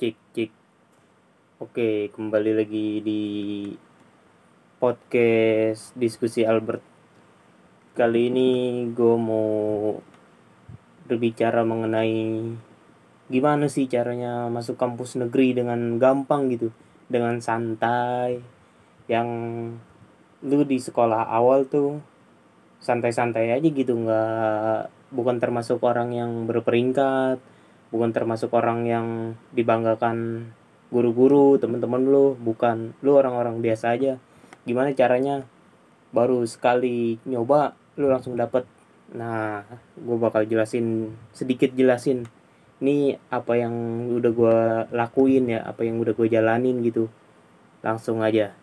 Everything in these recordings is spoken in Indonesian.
cik cik. Oke kembali lagi di podcast diskusi Albert. Kali ini gue mau berbicara mengenai gimana sih caranya masuk kampus negeri dengan gampang gitu dengan santai. Yang lu di sekolah awal tuh santai-santai aja gitu nggak bukan termasuk orang yang berperingkat bukan termasuk orang yang dibanggakan guru-guru teman-teman lu bukan. Lu orang-orang biasa aja. Gimana caranya? Baru sekali nyoba lu langsung dapet. Nah gue bakal jelasin sedikit jelasin. Ini apa yang udah gue lakuin ya apa yang udah gue jalanin gitu. Langsung aja.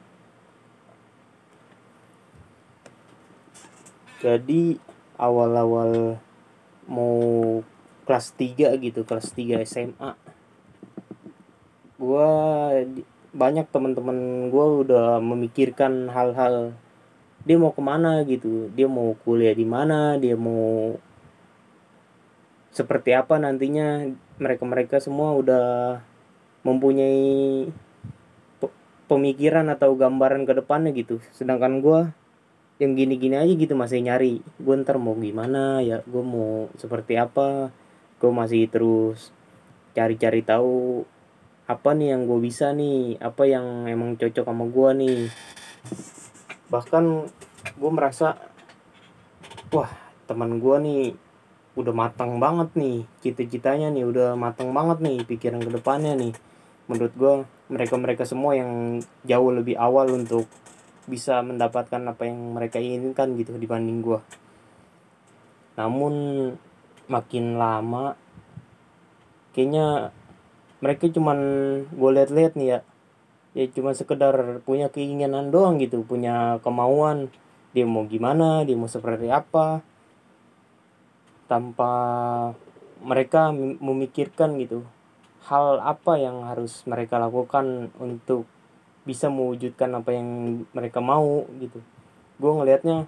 Jadi awal-awal mau kelas 3 gitu kelas 3 SMA gua banyak teman-teman gua udah memikirkan hal-hal dia mau ke mana gitu dia mau kuliah di mana dia mau seperti apa nantinya. Mereka-mereka semua udah mempunyai pemikiran atau gambaran ke depannya gitu. Sedangkan gue yang gini-gini aja gitu masih nyari gue ntar mau gimana ya gue mau seperti apa gue masih terus cari-cari tahu apa nih yang gue bisa nih apa yang emang cocok sama gue nih. Bahkan gue merasa wah teman gue nih udah matang banget nih cita-citanya nih udah matang banget nih pikiran ke depannya nih. Menurut gue mereka-mereka semua yang jauh lebih awal untuk bisa mendapatkan apa yang mereka inginkan gitu dibanding gue namun makin lama kayaknya mereka cuman gue liat-liat nih ya ya cuma sekedar punya keinginan doang gitu punya kemauan dia mau gimana dia mau seperti apa tanpa mereka memikirkan gitu hal apa yang harus mereka lakukan untuk bisa mewujudkan apa yang mereka mau gitu. Gue ngelihatnya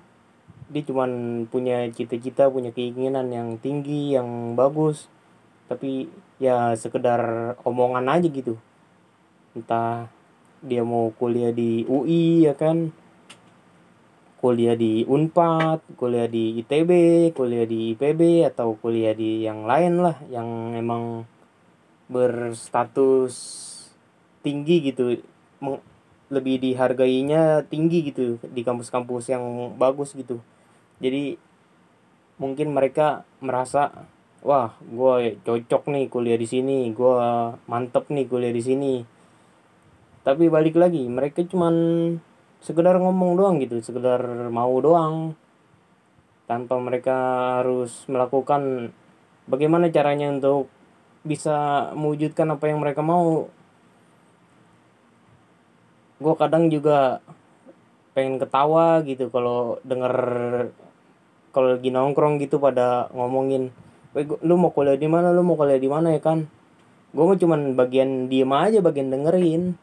dia cuman punya cita-cita punya keinginan yang tinggi yang bagus. Tapi ya sekedar omongan aja gitu. Entah dia mau kuliah di UI ya kan? Kuliah di Unpad, kuliah di ITB, kuliah di IPB atau kuliah di yang lain lah yang emang berstatus tinggi gitu. Lebih dihargainya tinggi gitu di kampus-kampus yang bagus gitu jadi mungkin mereka merasa wah gue cocok nih kuliah di sini gue mantep nih kuliah di sini. Tapi balik lagi mereka cuman sekedar ngomong doang gitu sekedar mau doang. Tanpa mereka harus melakukan bagaimana caranya untuk bisa mewujudkan apa yang mereka mau. Gue kadang juga pengen ketawa gitu kalau denger kalau lagi nongkrong gitu pada ngomongin lu mau kuliah di mana? Lu mau kuliah di mana ya kan? Gue mah cuman bagian diem aja bagian dengerin.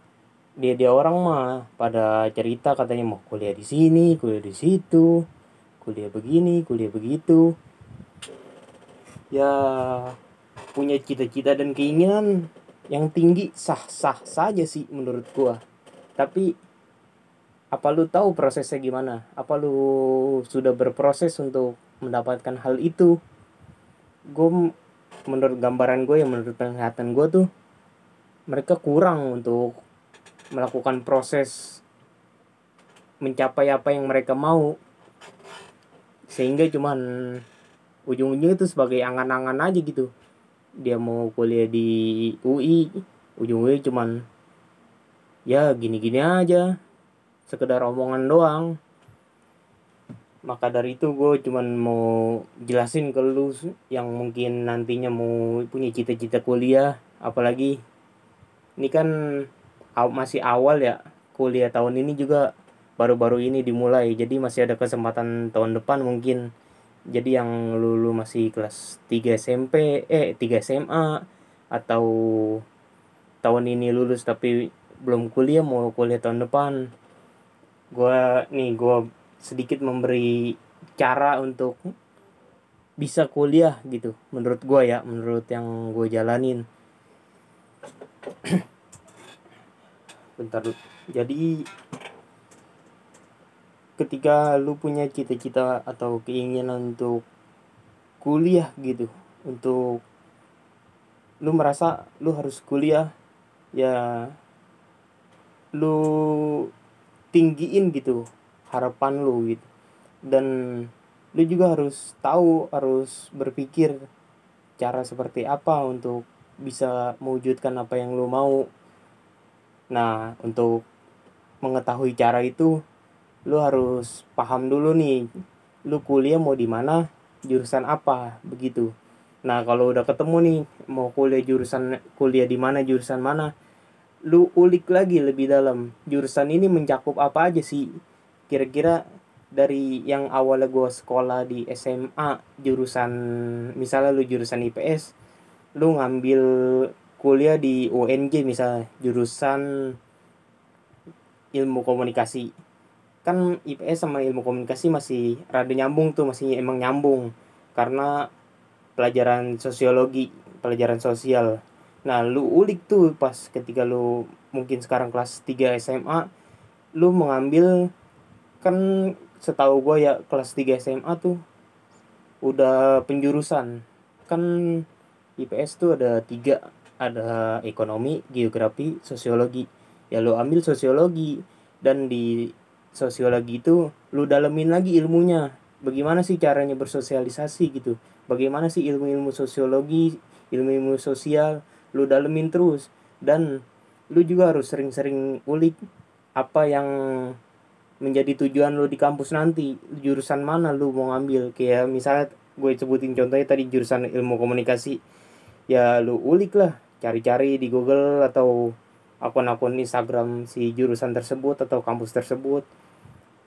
Dia dia orang mah pada cerita katanya mau kuliah di sini kuliah di situ kuliah begini kuliah begitu. Ya punya cita-cita dan keinginan yang tinggi sah-sah saja sih menurut gua. Tapi apa lu tahu prosesnya gimana? Apa lu sudah berproses untuk mendapatkan hal itu? Gue menurut gambaran gue yang menurut penglihatan gue tuh mereka kurang untuk melakukan proses mencapai apa yang mereka mau. Sehingga cuman ujung-ujungnya itu sebagai angan-angan aja gitu. Dia mau kuliah di UI ujung-ujungnya cuman ya gini-gini aja sekedar omongan doang. Maka dari itu gue cuman mau jelasin ke lu yang mungkin nantinya mau punya cita-cita kuliah apalagi ini kan masih awal ya kuliah tahun ini juga baru-baru ini dimulai jadi masih ada kesempatan tahun depan mungkin. Jadi yang lulu masih kelas 3 SMP eh 3 SMA atau tahun ini lulus tapi belum kuliah mau kuliah tahun depan gue nih gue sedikit memberi cara untuk bisa kuliah gitu menurut gue ya menurut yang gue jalanin. Bentar jadi ketika lu punya cita-cita atau keinginan untuk kuliah gitu untuk lu merasa lu harus kuliah ya lu tinggiin gitu harapan lu gitu. Dan lu juga harus tahu harus berpikir cara seperti apa untuk bisa mewujudkan apa yang lu mau. Nah untuk mengetahui cara itu lu harus paham dulu nih lu kuliah mau di mana jurusan apa begitu. Nah kalau udah ketemu nih mau kuliah jurusan kuliah di mana jurusan mana lu ulik lagi lebih dalam. Jurusan ini mencakup apa aja sih? Kira-kira dari yang awalnya gue sekolah di SMA jurusan misalnya lu jurusan IPS lu ngambil kuliah di UNJ misalnya jurusan ilmu komunikasi. Kan IPS sama ilmu komunikasi masih rada nyambung tuh masih emang nyambung. Karena pelajaran sosiologi pelajaran sosial nah lu ulik tuh pas ketika lu mungkin sekarang kelas 3 SMA lu mengambil kan setahu gue ya kelas 3 SMA tuh udah penjurusan. Kan IPS tuh ada tiga ada ekonomi geografi sosiologi. Ya lu ambil sosiologi. Dan di sosiologi itu lu dalemin lagi ilmunya. Bagaimana sih caranya bersosialisasi gitu? Bagaimana sih ilmu-ilmu sosiologi ilmu-ilmu sosial lu dalemin terus. Dan lu juga harus sering-sering ulik apa yang menjadi tujuan lu di kampus nanti. Jurusan mana lu mau ngambil? Kayak misalnya gue sebutin contohnya tadi jurusan ilmu komunikasi. Ya lu ulik lah. Cari-cari di Google atau akun-akun Instagram si jurusan tersebut atau kampus tersebut.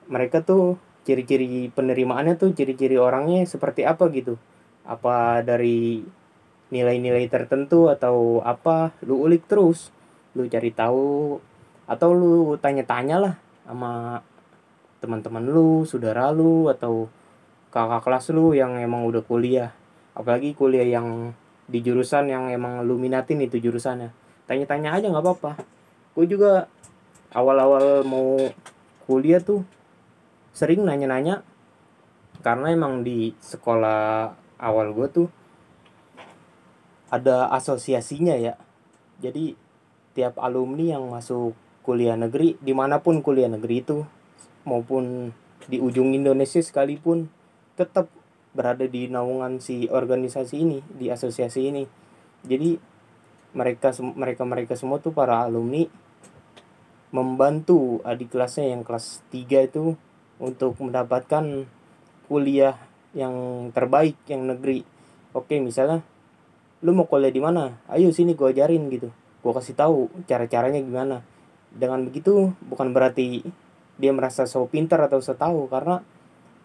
Mereka tuh ciri-ciri penerimaannya tuh ciri-ciri orangnya seperti apa gitu. Apa dari nilai-nilai tertentu atau apa lu ulik terus. Lu cari tahu atau lu tanya-tanya lah sama teman-teman lu saudara lu atau kakak kelas lu yang emang udah kuliah. Apalagi kuliah yang di jurusan yang emang lu minatin itu jurusannya. Tanya-tanya aja nggak apa-apa. Gue juga awal-awal mau kuliah tuh sering nanya-nanya. Karena emang di sekolah awal gue tuh ada asosiasinya ya. Jadi tiap alumni yang masuk kuliah negeri di mana pun kuliah negeri itu maupun di ujung Indonesia sekalipun tetap berada di naungan si organisasi ini di asosiasi ini. Jadi mereka mereka mereka semua tuh para alumni membantu adik kelasnya yang kelas 3 itu untuk mendapatkan kuliah yang terbaik yang negeri. Oke misalnya lu mau kuliah di mana? Ayo sini gue ajarin gitu. Gue kasih tahu cara caranya gimana. Dengan begitu bukan berarti dia merasa so pintar atau so tahu karena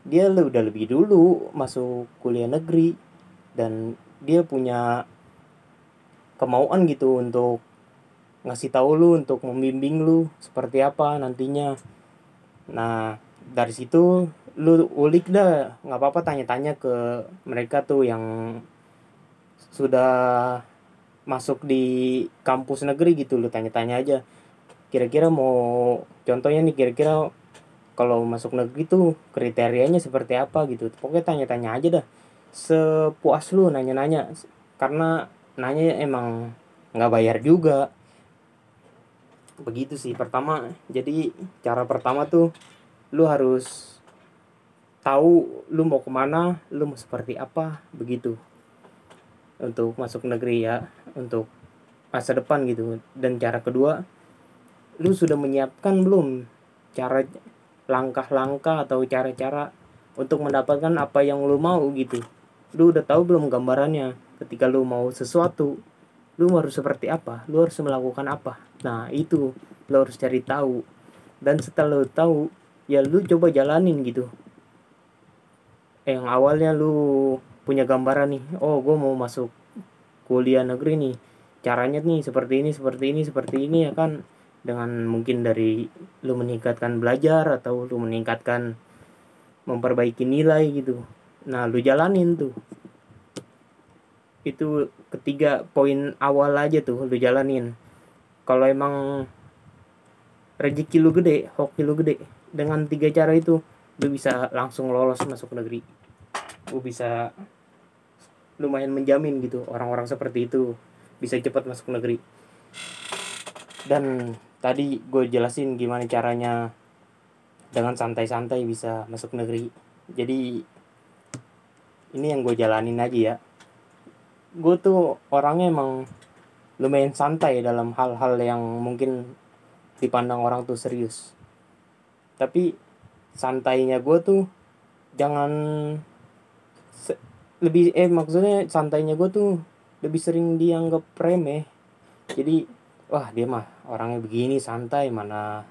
dia udah lebih dulu masuk kuliah negeri dan dia punya kemauan gitu untuk ngasih tahu lu untuk membimbing lu seperti apa nantinya. Nah dari situ lu ulik dah. Nggak apa-apa tanya-tanya ke mereka tuh yang sudah masuk di kampus negeri gitu lu tanya-tanya aja. Kira-kira mau contohnya nih kira-kira kalau masuk negeri tuh kriterianya seperti apa gitu. Pokoknya tanya-tanya aja dah. Sepuas lu nanya-nanya. Karena nanya emang nggak bayar juga. Begitu sih pertama. Jadi cara pertama tuh lu harus tahu lu mau ke mana lu mau seperti apa begitu untuk masuk negeri ya untuk masa depan gitu. Dan cara kedua lu sudah menyiapkan belum cara langkah-langkah atau cara-cara untuk mendapatkan apa yang lu mau gitu? Lu udah tahu belum gambarannya? Ketika lu mau sesuatu lu harus seperti apa? Lu harus melakukan apa? Nah itu lu harus cari tahu. Dan setelah lu tahu ya lu coba jalanin gitu. Yang awalnya lu punya gambaran nih oh gue mau masuk kuliah negeri nih caranya nih seperti ini seperti ini seperti ini ya kan? Dengan mungkin dari lu meningkatkan belajar atau lu meningkatkan memperbaiki nilai gitu. Nah lu jalanin tuh. Itu ketiga poin awal aja tuh lu jalanin. Kalau emang rezeki lu gede hoki lu gede dengan tiga cara itu lu bisa langsung lolos masuk negeri. Lu bisa lumayan menjamin gitu orang-orang seperti itu bisa cepat masuk negeri. Dan tadi gue jelasin gimana caranya dengan santai-santai bisa masuk negeri. Jadi ini yang gue jalanin aja ya. Gue tuh orangnya emang lumayan santai dalam hal-hal yang mungkin dipandang orang tuh serius. Tapi santainya gue tuh jangan lebih eh maksudnya santainya gue tuh lebih sering dianggap remeh. Jadi wah dia mah orangnya begini santai mana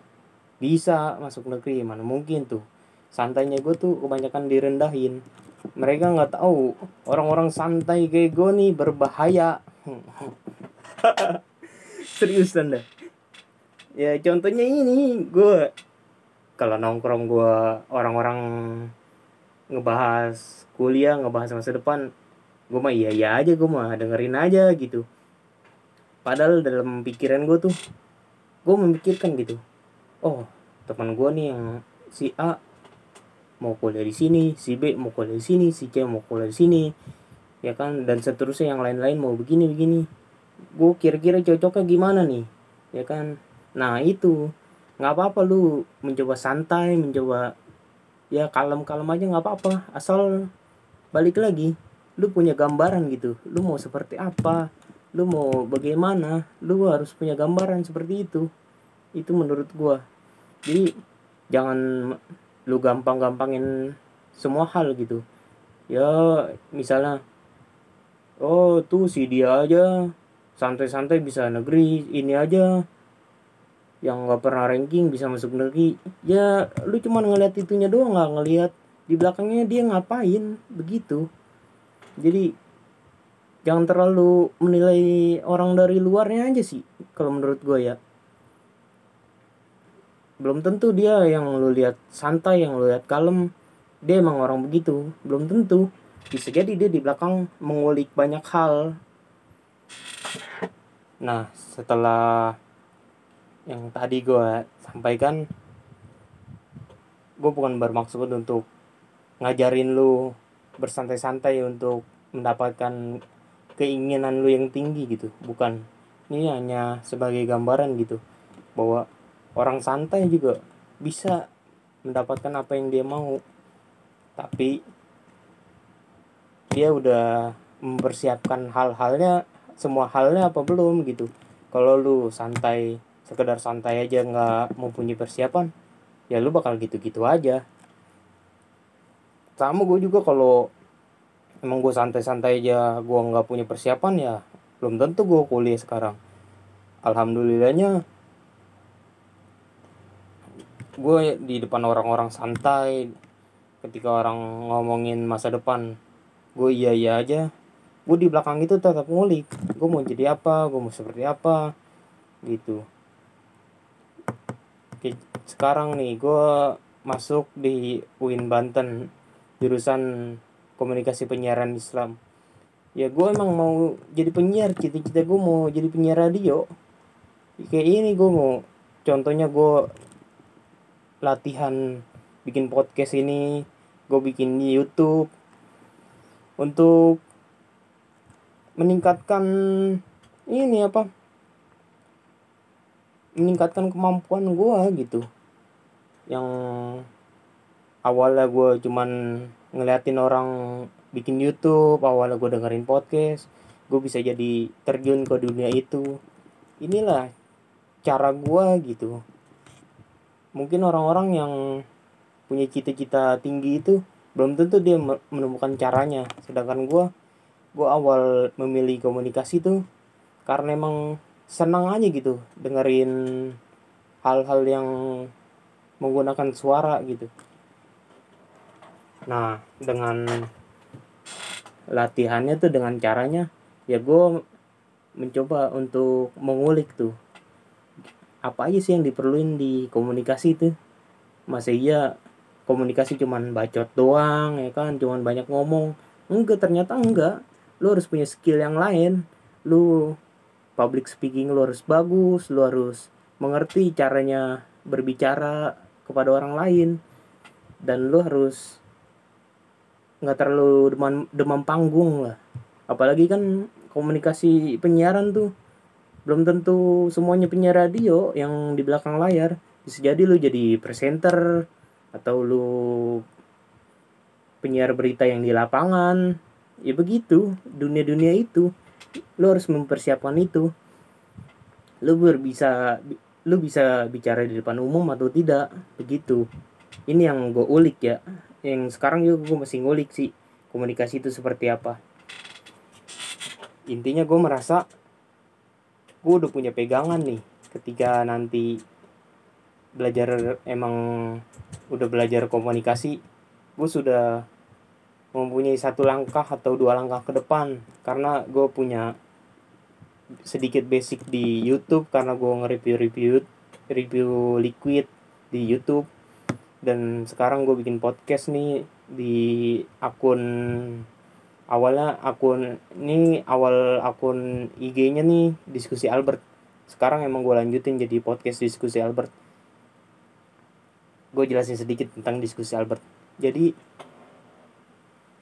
bisa masuk negeri mana mungkin tuh. Santainya gue tuh kebanyakan direndahin. Mereka nggak tahu orang-orang santai kayak gue nih berbahaya. Serius anda ya contohnya ini gue kalau nongkrong gue orang-orang ngebahas kuliah ngebahas masa depan gue mah iya iya aja gue mah dengerin aja gitu. Padahal dalam pikiran gue tuh gue memikirkan gitu oh teman gue nih yang si A mau kuliah di sini si B mau kuliah di sini si C mau kuliah di sini ya kan? Dan seterusnya yang lain-lain mau begini begini. Gue kira-kira cocoknya gimana nih ya kan? Nah itu. Nggak apa-apa lu mencoba santai mencoba ya kalem-kalem aja nggak apa-apa. Asal balik lagi. Lu punya gambaran gitu. Lu mau seperti apa? Lu mau bagaimana? Lu harus punya gambaran seperti itu. Itu menurut gua. Jadi jangan lu gampang-gampangin semua hal gitu. Ya misalnya oh tuh si dia aja. Santai-santai bisa negeri ini aja yang nggak pernah ranking bisa masuk negeri ya lu cuma ngeliat itunya doang nggak ngeliat di belakangnya dia ngapain begitu. Jadi jangan terlalu menilai orang dari luarnya aja sih kalau menurut gue ya. Belum tentu dia yang lu lihat santai yang lu lihat kalem. Dia emang orang begitu belum tentu. Bisa jadi dia di belakang mengulik banyak hal. Nah setelah yang tadi gue sampaikan gue bukan bermaksud untuk ngajarin lu bersantai-santai untuk mendapatkan keinginan lu yang tinggi gitu. Bukan. Ini hanya sebagai gambaran gitu bahwa orang santai juga bisa mendapatkan apa yang dia mau. Tapi dia udah mempersiapkan hal-halnya semua halnya apa belum gitu. Kalau lu santai sekedar santai aja nggak mempunyai persiapan ya lu bakal gitu-gitu aja. Sama gue juga kalau emang gue santai-santai aja gue nggak punya persiapan ya belum tentu gue kuliah sekarang. Alhamdulillahnya gue di depan orang-orang santai ketika orang ngomongin masa depan gue iya iya aja. Gue di belakang itu tetap ngulik gue mau jadi apa gue mau seperti apa gitu Oke, sekarang nih gue masuk di UIN Banten jurusan komunikasi penyiaran Islam. Ya gue emang mau jadi penyiar cita-cita gue mau jadi penyiar radio. Kayak ini gue mau contohnya gue latihan bikin podcast ini gue bikin di YouTube. Untuk meningkatkan ini apa meningkatkan kemampuan gue gitu. Yang awalnya gue cuman ngeliatin orang bikin YouTube awalnya gue dengerin podcast gue bisa jadi terjun ke dunia itu. Inilah cara gue gitu. Mungkin orang-orang yang punya cita-cita tinggi itu belum tentu dia menemukan caranya. Sedangkan gue gue awal memilih komunikasi tuh karena emang senang aja gitu dengerin hal-hal yang menggunakan suara gitu. Nah dengan latihannya tuh dengan caranya ya gue mencoba untuk mengulik tuh apa aja sih yang diperluin di komunikasi itu masa iya komunikasi cuman bacot doang ya kan cuman banyak ngomong. Enggak ternyata enggak. Lu harus punya skill yang lain. Lu public speaking lu harus bagus lu harus mengerti caranya berbicara kepada orang lain. Dan lu harus nggak terlalu demam demam panggung lah. Apalagi kan komunikasi penyiaran tuh belum tentu semuanya penyiar radio yang di belakang layar. Bisa jadi lu jadi presenter atau lu penyiar berita yang di lapangan. Ya begitu dunia-dunia itu lu harus mempersiapkan itu. Lu bisa lu bisa bicara di depan umum atau tidak begitu. Ini yang gue ulik ya. Yang sekarang juga gue masih ngulik sih komunikasi itu seperti apa. Intinya gue merasa gue udah punya pegangan nih ketika nanti belajar emang udah belajar komunikasi gue sudah mempunyai satu langkah atau dua langkah ke depan. Karena gue punya sedikit basic di YouTube karena gue nge-review review review liquid di YouTube. Dan sekarang gue bikin podcast nih di akun awalnya akun ini awal akun IG-nya nih diskusi Albert. Sekarang emang gue lanjutin jadi podcast diskusi Albert. Gue jelasin sedikit tentang diskusi Albert. Jadi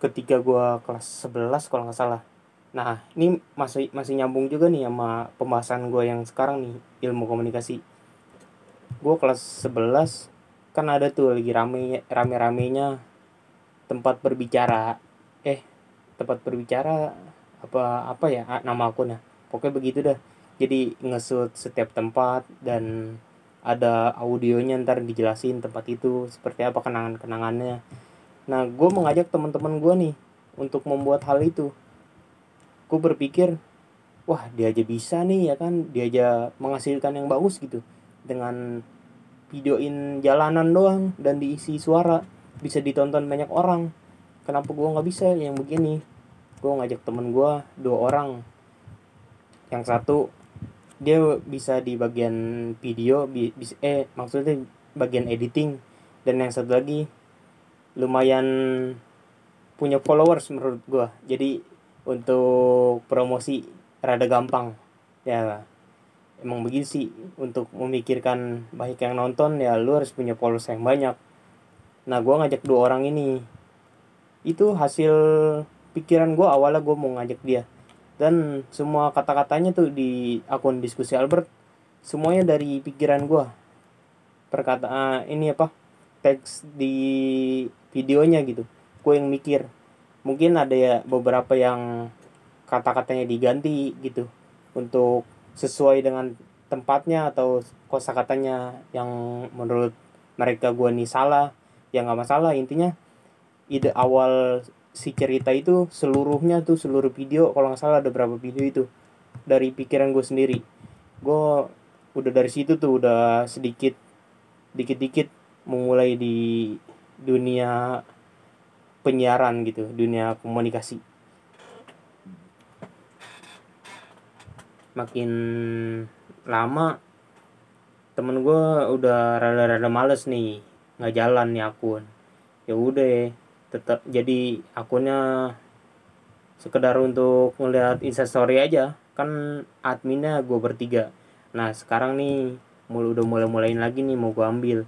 ketika gue kelas 11 kalau nggak salah. Nah ini masih masih nyambung juga nih sama pembahasan gue yang sekarang nih ilmu komunikasi. Gue kelas 11 kan ada tuh lagi rame rame ramenya tempat berbicara. Eh tempat berbicara apa apa ya nama akunnya? Pokoknya begitu dah. Jadi ngesut setiap tempat dan ada audionya ntar dijelasin tempat itu seperti apa kenangan kenangannya nah gue mengajak teman-teman gue nih untuk membuat hal itu. Gue berpikir wah dia aja bisa nih ya kan? Dia aja menghasilkan yang bagus gitu. Dengan videoin jalanan doang dan diisi suara bisa ditonton banyak orang. Kenapa gue nggak bisa yang begini? Gue ngajak temen gue dua orang. Yang satu dia bisa di bagian video bi eh maksudnya bagian editing. Dan yang satu lagi lumayan punya followers menurut gue jadi untuk promosi rada gampang. Ya emang begini sih. Untuk memikirkan baik yang nonton ya lu harus punya followers yang banyak. Nah gue ngajak dua orang ini. Itu hasil pikiran gue awalnya gue mau ngajak dia. Dan semua kata-katanya tuh di akun diskusi Albert semuanya dari pikiran gue perkataan ini apa teks di videonya gitu. Gue yang mikir. Mungkin ada ya beberapa yang kata-katanya diganti gitu. Untuk sesuai dengan tempatnya atau kosakatanya yang menurut mereka gue nih salah ya nggak masalah. Intinya ide awal si cerita itu seluruhnya tuh seluruh video kalau nggak salah ada berapa video itu dari pikiran gue sendiri. Gue udah dari situ tuh udah sedikit dikit-dikit memulai di dunia penyiaran gitu dunia komunikasi. Makin lama temen gue udah rada-rada males nih nggak jalan nih akun. Ya udah tetap jadi akunnya sekedar untuk ngeliat instastory aja. Kan adminnya gue bertiga. Nah sekarang nih mulai udah mulai mulain lagi nih mau gue ambil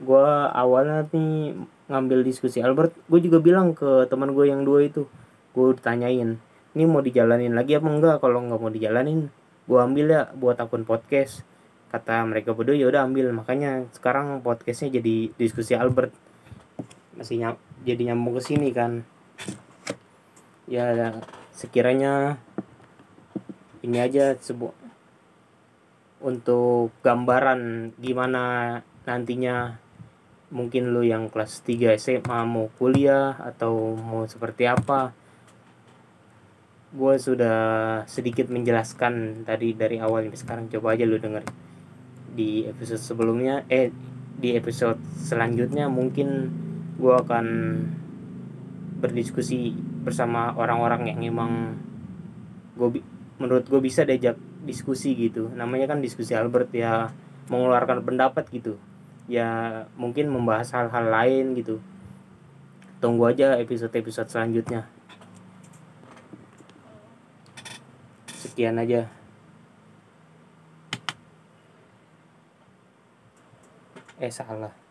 gue awalnya nih ngambil diskusi Albert gue juga bilang ke teman gue yang dua itu. Gue tanyain ini mau dijalanin lagi apa enggak? Kalau nggak mau dijalanin gue ambil ya buat akun podcast. Kata mereka berdua ya udah ambil. Makanya sekarang podcastnya jadi diskusi Albert. Masih nyam, jadi nyambung ke sini kan. Ya sekiranya ini aja sebuah untuk gambaran gimana nantinya mungkin lu yang kelas 3 SMA mau kuliah atau mau seperti apa. Gue sudah sedikit menjelaskan tadi dari awal sampai sekarang. Coba aja lu denger di episode sebelumnya eh di episode selanjutnya mungkin gue akan berdiskusi bersama orang-orang yang emang gue menurut gue bisa diajak diskusi gitu. Namanya kan diskusi Albert ya mengeluarkan pendapat gitu ya mungkin membahas hal-hal lain gitu. Tunggu aja episode-episode selanjutnya. Sekian aja. Eh salah